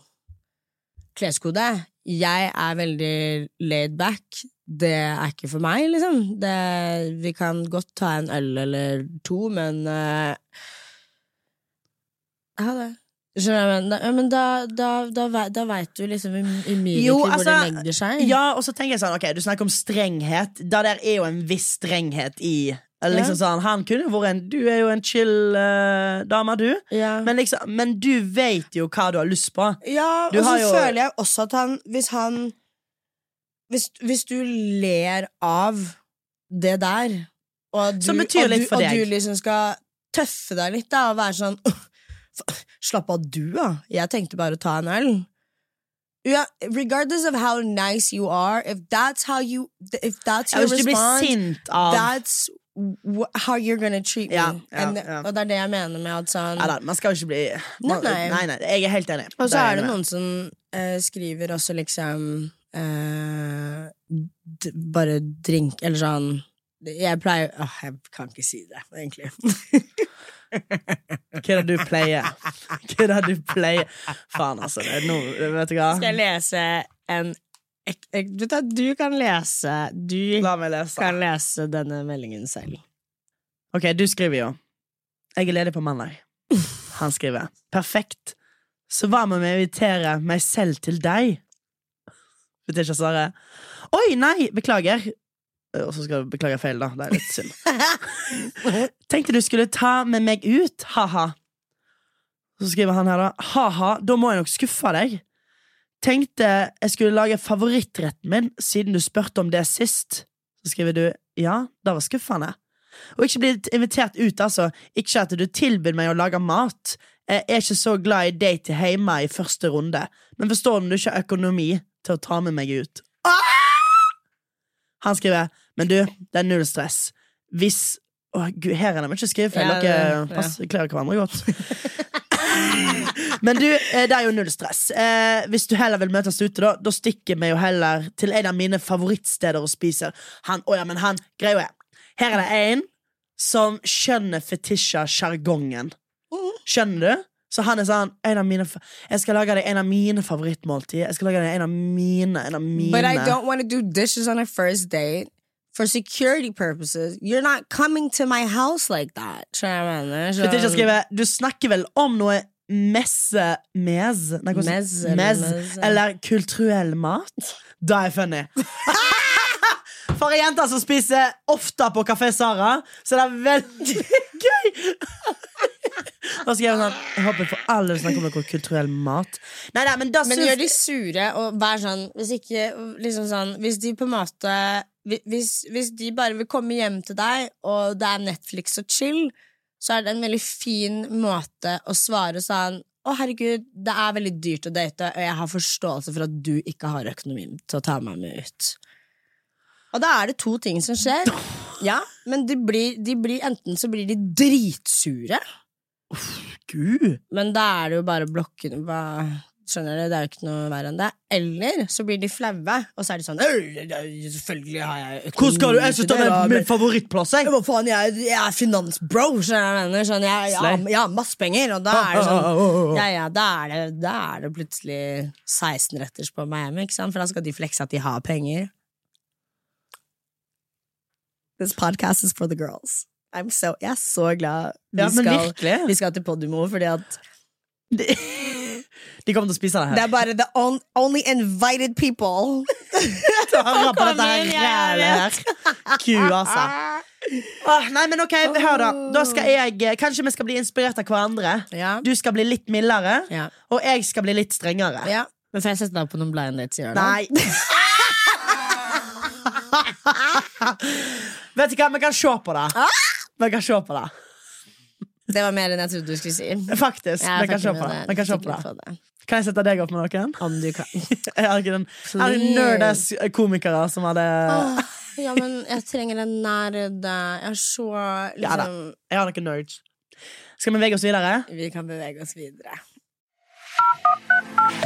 Kleskode. Jeg er veldig laid back. Det er ikke for meg, liksom. Det, vi kan godt ta en øl eller to, men uh, Ha det. Men da, ja, men da, da, da, veit du liksom umiddelbart Jo, hvor altså, det legger seg. Ja, og så tenker jeg sånn, ok, du snakker om strenghet. Da der er jo en viss strenghet i liksom sånn, Han kunne vært en Du er jo en chill uh, dame, du. Ja. Men, liksom, men du vet jo hva du har lyst på. Ja, Du og så jo- føler jeg også at han Hvis han Hvis, hvis du ler av det der, og du, Som betyr og du, og du liksom skal tøffe deg litt, da, og være sånn Slapp av, du, da. Jeg tenkte bare å ta en øl. Ja, regardless of how nice you are, if that's how you If that's Ja, your response, du blir sint av that's how you're gonna treat me. Ja, ja, And, ja. Og det er det jeg mener med at sånn ja, da, Man skal jo ikke bli man, Nei, nei. nei, nei, Jeg er helt enig. Og så er det noen som uh, skriver også liksom uh, Bare drink, eller sånn Jeg pleier Åh, jeg kan ikke si det, egentlig. *laughs* Hva er det du pleier? Hva er det du pleier? Faen, altså. Det er noe, vet du hva? Skal jeg lese en jeg, jeg, du, vet, du kan lese Du lese. kan lese denne meldingen selv. Ok, du skriver jo Jeg er ledig på mandag Han skriver Perfekt Så hva med å invitere meg selv til deg? Vet ikke svare Oi, nei, beklager Og så skal du beklage feil da Det er litt synd *laughs* Tenkte du skulle ta med meg ut Haha Så skriver han her da Haha, da må jeg nok skuffe deg Tenkte jeg skulle lage favorittretten min Siden du spørte om det sist Så skriver du Ja, det var skuffende og ikke blitt invitert ut, altså. Ikke at du tilbød meg å lage mat. Jeg er ikke så glad i date hjemme i første runde, men forstår du om du ikke har økonomi til å ta med meg ut? Ah! Han skriver Men du, det er null stress. Hvis Å, gud, her er det mye skrivefeil. Ja, Dere ja. klarer hverandre godt. *laughs* Men du, eh, det er jo null stress. Eh, hvis du heller vil møtes ute, da, da stikker vi jo heller til en av mine favorittsteder å spise. Han, oh ja, men han, greia er Her er det en som skjønner fetisja-sjargongen. Skjønner du? Så han er sånn en av mine, Jeg skal lage deg en av mine favorittmåltider. Jeg skal lage deg en av mine. En av mine. But I don't want to do dishes on a first date. For security purposes, you're not coming to my house like that. Skjønner jeg mener? Du snakker vel om noe messe mes, Nei, hvordan- Mez eller mez, meze. eller kulturell mat? Da er jeg funny. *laughs* For ei jente som spiser ofte på Kafé Sara, så det er veldig *laughs* gøy. Da skal jeg sånn Jeg håper for alle snakker om noe kulturell mat. Nei, nei, men da Men gjør de sure og vær sånn Hvis ikke liksom sånn Hvis de på en måte hvis, hvis de bare vil komme hjem til deg, og det er Netflix og chill, så er det en veldig fin måte å svare sånn å, herregud, det er veldig dyrt å date, og jeg har forståelse for at du ikke har økonomi til å ta meg med ut. Og da er det to ting som skjer. Ja, men de blir, de blir enten så blir de dritsure, Gud. men da er det jo bare blokkene hva, Skjønner du, Det er jo ikke noe verre enn det. Eller så blir de flaue, og så er de sånn Selvfølgelig har jeg økonomi Hvor skal du? Jeg synes det er min favorittplass. Jeg. Hva faen, jeg, jeg er finansbro, skjønner du hva jeg mener? Sånn, jeg, jeg, jeg har masse penger, og da er det sånn Ja, ja, da er det, da er det plutselig 16-retters på Miami, ikke sant? For da skal de flekse at de har penger. This podcast is for the girls. I'm so, jeg er så glad vi, Ja, skal, vi skal til Podimo, fordi at *laughs* De, kommer til å spise det det er bare the on, only invited people. *laughs* Hør på dette her rælet her. Ku, altså. Oh, nei, men ok, hør da. Da skal jeg Kanskje vi skal bli inspirert av hverandre. Ja. Du skal bli litt mildere, Ja. og jeg skal bli litt strengere. ja. Men får jeg sette deg på noen blind dates? Gjør det? Nei. *laughs* Vet du hva, vi kan se på det. Vi kan se på det. Det var mer enn jeg trodde du skulle si. Faktisk. Vi kan se på det. Kan jeg sette deg opp med noen? Om du kan. *laughs* Jeg har ikke den nerdass komikere som hadde Ja, men jeg trenger en nerd. Jeg har så Ja da. liksom Jeg har noen nerds. Skal vi bevege oss videre? Vi kan bevege oss videre.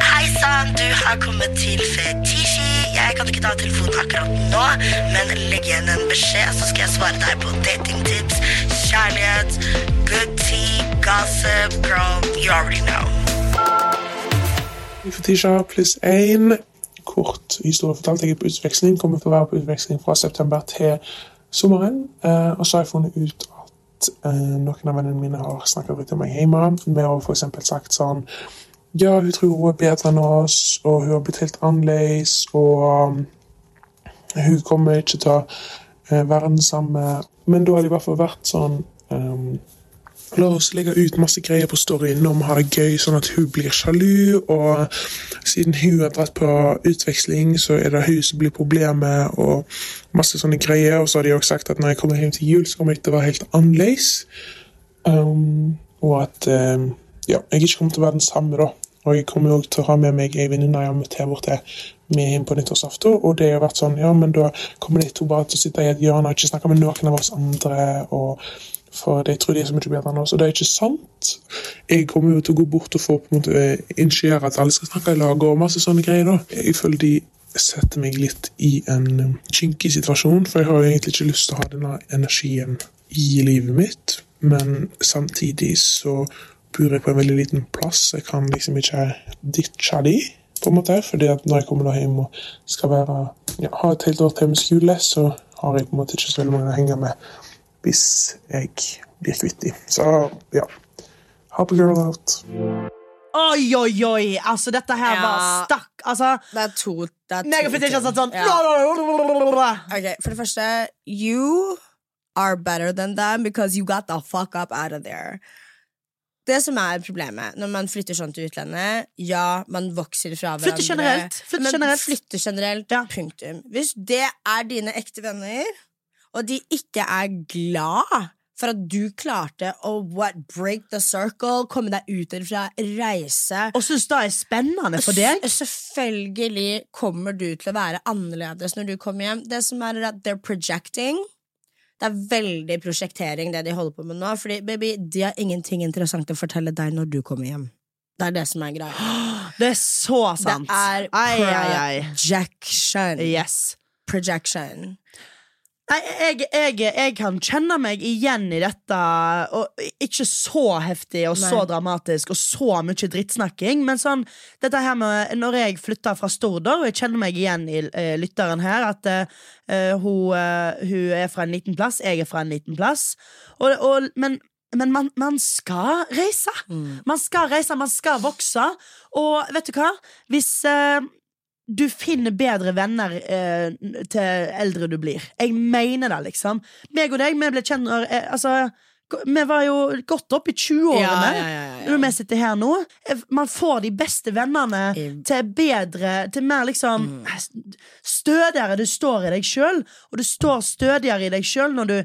Hei sann, du har kommet til Fetisji. Jeg kan ikke ta telefonen akkurat nå, men legg igjen en beskjed, så skal jeg svare deg på datingtips, kjærlighet, good tea, gossip, girl, you already know. Fetisha pluss én. Kort historie fortalt. Jeg er på utveksling. Kommer til å være på utveksling fra september til sommeren. Eh, og så har jeg funnet ut at eh, noen av vennene mine har snakket ut om meg hjemme. Vi har eksempel sagt sånn Ja, hun tror hun er bedre enn oss, og hun har blitt helt annerledes, og um, hun kommer ikke til å eh, være den samme. Men da har det i hvert fall vært sånn um, La oss legge ut masse greier på storyen når å har det gøy, sånn at hun blir sjalu. Og siden hun har dratt på utveksling, så er det hun som blir problemet, og masse sånne greier. Og så har de også sagt at når jeg kommer hjem til jul, så kommer jeg til å være helt annerledes. Um, og at um, ja, jeg ikke kommer til å være den samme, da. Og jeg kommer også til å ha med meg ei venninne jeg har møtt her borte med hjem på nyttårsaften. Og det har vært sånn, ja, men da kommer de to bare til å sitte i et hjørne og ikke snakke med noen av oss andre. og for de tror de er så mye bedre enn oss, og det er ikke sant. Jeg kommer jo til å gå bort og få på en måte initiere at alle skal snakke i lag og masse sånne greier. da. Jeg føler de setter meg litt i en um, kinkig situasjon, for jeg har jo egentlig ikke lyst til å ha denne energien i livet mitt, men samtidig så bor jeg på en veldig liten plass. Jeg kan liksom ikke ditche de, på en måte, fordi at når jeg kommer da hjem og skal være, ja, ha et helt år til med skole, så har jeg på en måte ikke så veldig mange å henge med hvis jeg blir kvitt dem. Så ja. Help a girl out. Oi, oi, oi! Altså, dette her Ja. var stakk Altså, Det er to, det er to ting. sånn Ja. Okay, For det første, you are better than them because you got the fuck up out of there. Det som er problemet når man flytter sånn til utlandet Ja, man vokser fra hverandre. Flytter generelt. Flytte men generelt. flytte generelt. Ja. Punktum. Hvis det er dine ekte venner, og de ikke er glad for at du klarte å what, break the circle, komme deg ut derfra, reise Og syns det er spennende for deg. S- Selvfølgelig kommer du til å være annerledes når du kommer hjem. Det som er at they're projecting. det er veldig prosjektering, det de holder på med nå. Fordi baby, de har ingenting interessant å fortelle deg når du kommer hjem. Det er det som er greia. *gasps* Det er så sant. Det er Ai, ai, ai. projection. Yes. Projection. Nei, jeg, jeg, jeg kan kjenne meg igjen i dette. Og ikke så heftig og så dramatisk og så mye drittsnakking. Men sånn, dette her med når jeg flytta fra Stord, og jeg kjenner meg igjen i uh, lytteren her, at uh, hun, uh, hun er fra en liten plass, jeg er fra en liten plass. Og, og, men men man, man skal reise. Man skal reise, man skal vokse. Og vet du hva? Hvis du finner bedre venner eh, til eldre du blir. Jeg mener det, liksom. Meg og deg, vi ble kjent eh, Altså, vi var jo godt opp i 20-årene. Ja, ja, ja. Når vi sitter her nå. Eh, Man får de beste vennene I- til bedre Til mer liksom Stødigere du står i deg sjøl, og du står stødigere i deg sjøl når du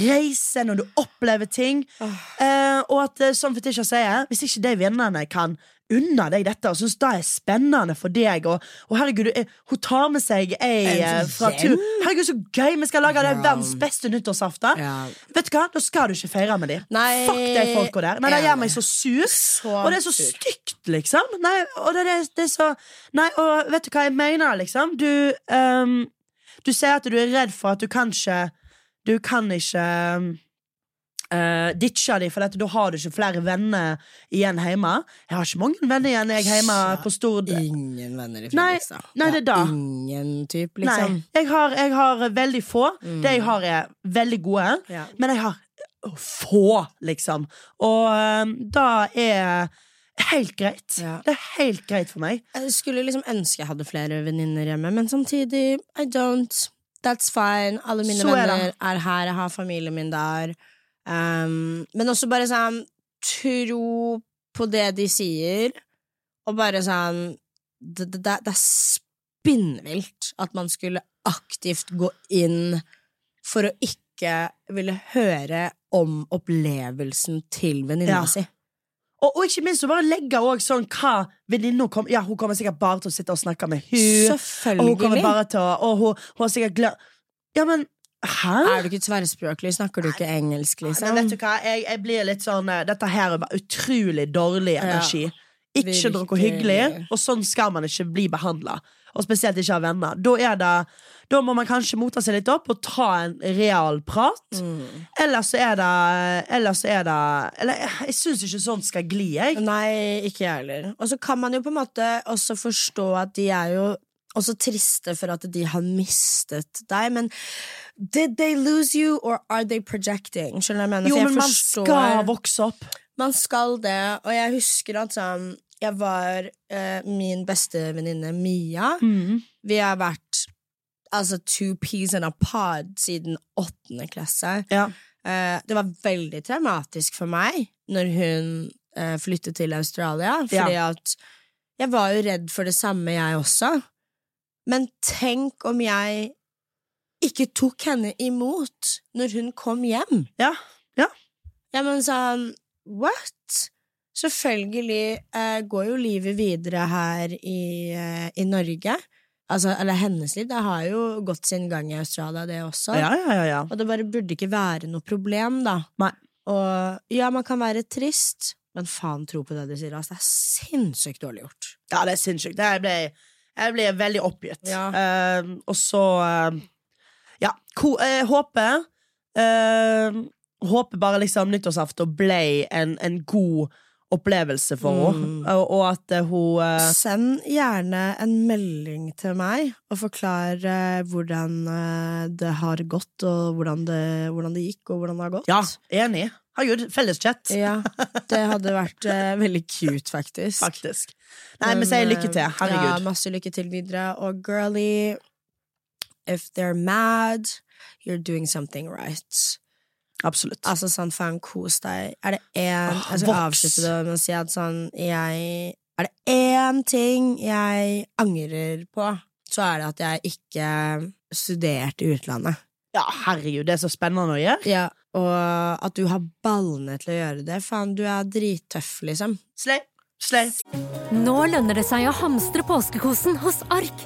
reiser, når du opplever ting. Eh, og at, eh, som Fetisha sier, hvis ikke de vennene kan unna deg dette og syns det er spennende for deg, og, og herregud, eh, hun tar med seg ei eh, fra tur Herregud, så gøy! Vi skal lage det verdens beste nyttårsaften. Ja. Vet du hva? Da skal du ikke feire med dem. Nei, Fuck de folka der. Nei, Det gjør meg så sur. Så og det er så stygt, liksom. Nei, og det, er- det er så Nei, og vet du hva jeg mener, liksom? Du um, Du sier at du er redd for at du kanskje Du kan ikke uh, ditcha de, for dette, da har du ikke flere venner igjen hjemme. Jeg har ikke mange venner igjen jeg hjemme på Stord. Ingen venner i Fredrikstad. nei, det er da. Ingen type, liksom. Nei, jeg har, jeg har veldig få. Det jeg har, er veldig gode. Ja. Men jeg har få, liksom. Og um, da er helt greit. Ja. Det er helt greit for meg. Jeg skulle liksom ønske jeg hadde flere venninner hjemme, men samtidig, I don't. That's fine. Alle mine er venner er her, jeg har familien min der. Um, men også bare sånn Tro på det de sier, og bare sånn Det, det, det er spinnvilt at man skulle aktivt gå inn for å ikke ville høre om opplevelsen til venninna Ja. si. Og, og ikke minst å bare legge også sånn hva venninna kom Ja, hun kommer sikkert bare til å sitte og snakke med hun Og hun kommer bare til å Og hun, hun har sikkert glemt Ja, men Hæ? Er du ikke tverrspråklig? Snakker du ikke engelsk, liksom? Men vet du hva, jeg, jeg blir litt sånn eh, Dette her er bare utrolig dårlig energi. Ikke noe hyggelig, og sånn skal man ikke bli behandla. Og spesielt ikke av venner. Da, det, da må man kanskje motta seg litt opp og ta en real prat. Mm. Ellers så er det Ellers så er det Eller jeg syns ikke sånt skal gli, jeg. Nei, ikke jeg heller. Og så kan man jo på en måte også forstå at de er jo også triste for at de har mistet deg, men did they lose you, or are they projecting? Skjønner du hva jeg mener? Jo, jeg men man forstår- skal vokse opp. Man skal det, og jeg husker at sånn Jeg var eh, min beste venninne Mia. Mm. Vi har vært altså two peas in a pod siden åttende klasse. Ja. Eh, det var veldig traumatisk for meg når hun eh, flyttet til Australia, fordi at jeg var jo redd for det samme, jeg også. Men tenk om jeg ikke tok henne imot når hun kom hjem. Ja. Ja, Ja, men sånn What? Selvfølgelig eh, går jo livet videre her i, eh, i Norge. Altså, eller hennes liv. Det har jo gått sin gang i Australia, det også. Ja, ja, ja, ja. Og det bare burde ikke være noe problem, da. Nei. Og ja, man kan være trist, men faen tro på det du sier. Altså, det er sinnssykt dårlig gjort. Ja, det er sinnssykt. Det- ble, jeg ble veldig oppgitt. Ja. Uh, og så uh, Ja, ko, uh, håper eh, Håper bare liksom nyttårsaften ble en, en god opplevelse for henne, Mm. og, og at hun Send gjerne en melding til meg og forklar hvordan det har gått, og hvordan det, hvordan det gikk, og hvordan det har gått. Ja, enig. Herregud, felles-chat, Ja, det hadde *laughs* vært veldig cute, faktisk. faktisk. Nei, men sier lykke til. Herregud. Ja, masse lykke til videre. Og girly, if they're mad, you're doing something right. Absolutt. Altså sånn, faen, kos deg. Er det én Åh, Jeg skal voks. avslutte det med å si at sånn, jeg Er det én ting jeg angrer på, så er det at jeg ikke studerte i utlandet. Ja, herregud, det er så spennende å gjøre. Ja, og at du har ballene til å gjøre det. Faen, du er drittøff, liksom. Slay. Slay. Nå lønner det seg å hamstre påskekosen hos Ark.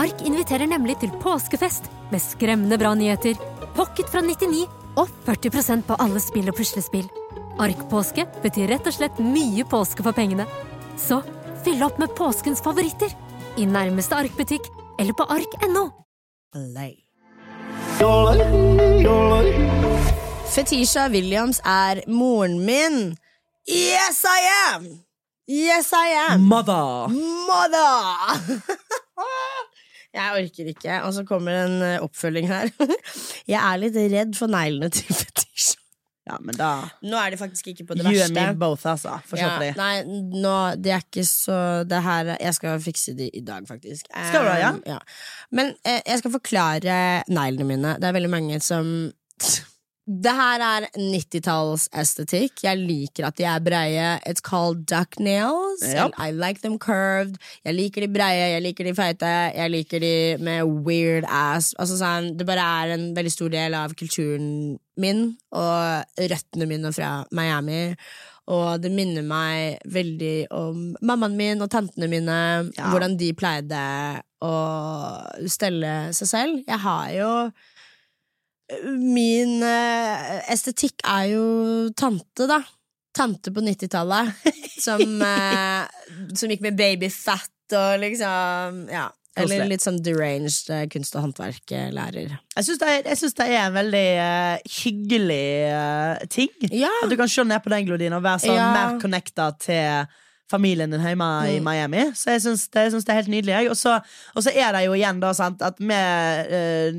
Ark inviterer nemlig til påskefest med skremmende bra nyheter, pocket fra 99 og 40% på alle spill og puslespill. Arkpåske betyr rett og slett mye påske for pengene. Så fyll opp med påskens favoritter i nærmeste Ark-butikk eller på ark.no. Fetisha Williams er moren min. Yes, I am! Yes, I am! Mother! Mother! *laughs* Jeg orker ikke. Og så kommer en eh, oppfølging her. *laughs* Jeg er litt redd for neglene til *laughs* Fetisha. Ja, men da Nå er de faktisk ikke på det You and me both, altså. Få se Ja, på de. nei, nå, det er ikke så Det her Jeg skal fikse de i dag, faktisk. Skal du det, ja? Um, ja. Men eh, jeg skal forklare neglene mine. Det er veldig mange som Det her er 90-tallsestetikk. Jeg liker at de er breie. It's called duck nails. Yep. I like them curved. Jeg liker de breie, jeg liker de feite, jeg liker de med weird ass. Altså sånn, Det bare er en veldig stor del av kulturen min og røttene mine fra Miami. Og det minner meg veldig om mammaen min og tantene mine. Ja. Hvordan de pleide å stelle seg selv. Jeg har jo Min eh, estetikk er jo tante, da. Tante på 90-tallet. *laughs* Som, eh, som gikk med babyfat og liksom Ja. Eller litt sånn deranged eh, kunst- og håndverklærer. Jeg syns det, det er en veldig uh, hyggelig uh, ting. Ja. At du kan se ned på den glodien og være sånn Ja. mer connecta til familien din hjemme i Mm. Miami. Så jeg syns det, det er helt nydelig. Og så, og så er det jo igjen da sant, at vi eh,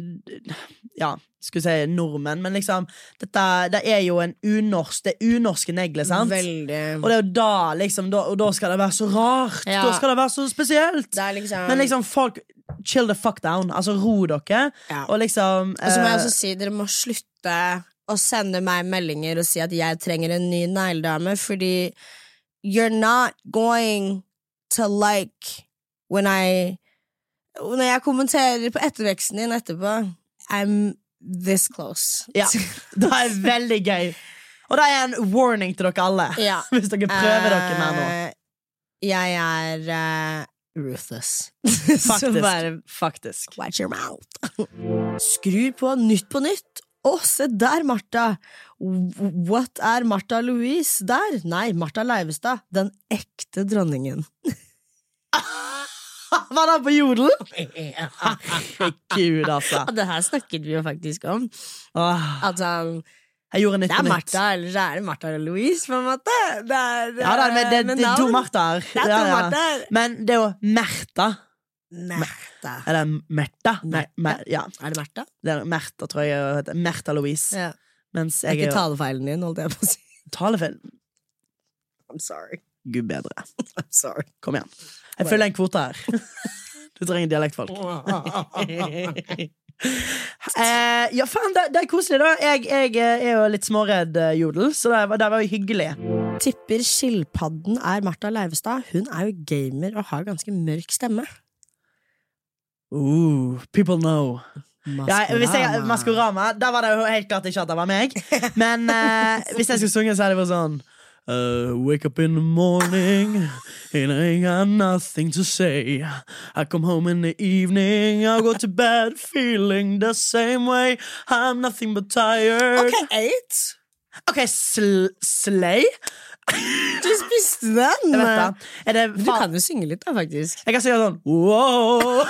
Ja, skulle si nordmenn, men liksom dette, Det er jo en unorsk Det er unorske negler, sant? Veldig. Og det er jo da liksom da, Og da skal det være så rart! Ja. Da skal det være så spesielt! Det liksom Men liksom, folk Chill the fuck down. Altså, ro dere. Ja. Og liksom Og så må jeg eh, også si, dere må slutte å sende meg meldinger og si at jeg trenger en ny negledame, fordi you're not going to like when I Når jeg kommenterer på etterveksten din etterpå I'm this close. Ja. Det er veldig gøy. Og det er en warning til dere alle. Ja. *laughs* Hvis dere prøver dere mer nå. Eh, Jeg er uh, ruthless. *laughs* Faktisk. bare Faktisk. Watch your mouth. *laughs* Skru på Nytt på nytt. Å, se der, Martha! What er Martha Louise der? Nei, Martha Leivestad. Den ekte dronningen. *laughs* Var det på jodel? Herregud, altså. Ja, *laughs* det her snakket vi jo faktisk om. Altså At han jeg gjorde Nytt Det er. Martha, eller så er det Martha Louise, på en måte. Det er, Ja, det er, men det, med det er to. Marthaer. Er Ja, ja. Men det er jo Merta. Märtha. Er det? Nei, Mer, ja. Er det Märtha? Det er Märtha, tror jeg. jeg heter. Merta Louise. Ja. Mens Det er ikke talefeilen din, holdt jeg på å si. talefeil. I'm sorry. Gud bedre. *laughs* I'm sorry. Kom igjen. Jeg følger en kvote her. *laughs* Du trenger dialektfolk. *laughs* Eh, ja, faen, det, det er koselig, da. Jeg, jeg eh, er jo litt småredd eh, jodel, så det, var- det var jo hyggelig. Tipper skilpadden er Martha Leivestad. Hun er jo gamer og har ganske mørk stemme. Ooh, people know. Ja, hvis jeg, Maskorama. Da var det jo helt klart ikke at det var meg. *laughs* Men eh, hvis jeg skulle sunge, så hadde det vært sånn uh, Wake up in the morning And I ain't got nothing to say I come home in the evening I go to bed feeling the same way I'm nothing but tired Ok, eight. Ok, sl slay Du spiste den! Jeg vet Er det Du kan jo synge litt, da, faktisk. Jeg kan synge sånn wow.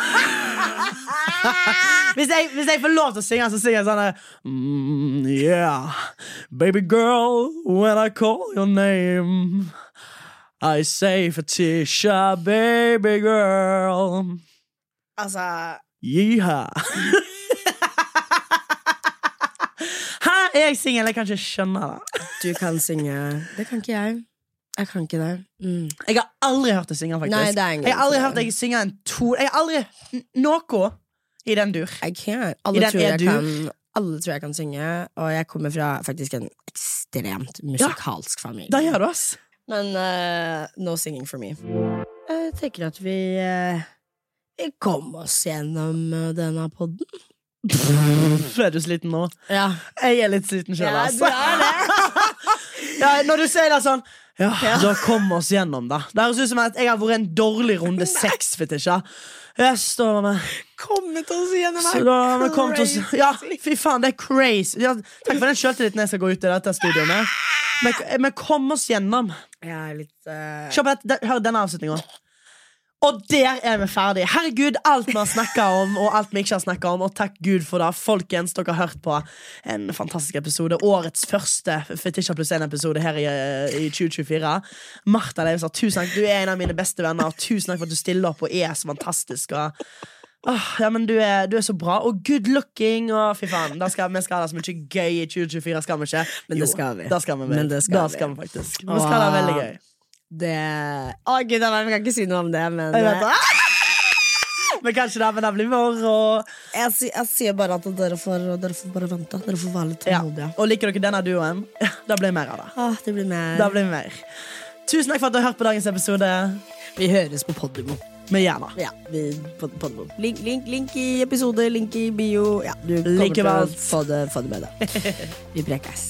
hvis, jeg, hvis jeg får lov til å synge, så synger jeg sånn mm, Yeah, baby girl, when I call your name I say Fetisha, baby girl Altså Yeeha *laughs* Er jeg singel? Jeg kan ikke skjønne det. Du kan synge. Det kan ikke jeg. Jeg kan ikke det. Mm. Jeg har aldri hørt deg synge, faktisk. Nei, det er ingen jeg har aldri hørt deg synge en to Jeg har aldri noe i den dur. I can't. I den tror, jeg er du. kan, alle tror jeg kan synge, og jeg kommer fra faktisk en ekstremt musikalsk familie. Det gjør du, ass. Men uh, no singing for me. Jeg tenker at vi uh, Vi kom oss gjennom eh, denne podden. Er du sliten nå? Ja, Jeg er litt sliten sjøl, ja det. *laughs* Ja, når du sier det sånn Ja, da kom oss gjennom, da. Det høres ut som at jeg har vært en dårlig runde seks. Fetisha. Yes, da var vi Kommet oss gjennom her. da oss Ja, fy faen, det er crazy. Ja, takk for den sjøltilliten jeg skal gå ut i dette studioet med. Men, kom oss gjennom. Jeg er litt uh... Kjøp, hør denne avslutninga. Og der er vi ferdige. Herregud, alt vi har snakka om, og alt vi ikke har snakka om. Og takk Gud for det. Folkens, dere har hørt på en fantastisk episode. Årets første Fetisha pluss én-episode her i, i 2024. Martha Leivestad, tusen takk. Du er en av mine beste venner. Tusen takk for at du stiller opp og er så fantastisk. Og, Åh, ja, men du er, du er så bra. Og good looking. Og fy faen, skal, vi skal ha det så mye gøy i 2024, skal vi ikke? Men det skal vi. Da skal vi. Men det skal da vi. skal vi faktisk. Vi skal ha det veldig gøy. Det Å, gud, jeg kan ikke si noe om det, men eh, det. *laughs* Men kanskje det, men det blir moro. jeg, jeg sier bare at dere får, dere får bare vente. Dere får være litt Ja. Og liker dere denne duoen? Det blir mer av det. Ah, det blir mer. Da blir mer. Tusen takk for at du har hørt på dagens episode. Vi høres på Podimo. Med gjerne. Ja, vi, pod, Podimo. Link, link, link i episode, link i bio. Ja, du kommer Link til å få det, få det med deg. *laughs* Vi prekes.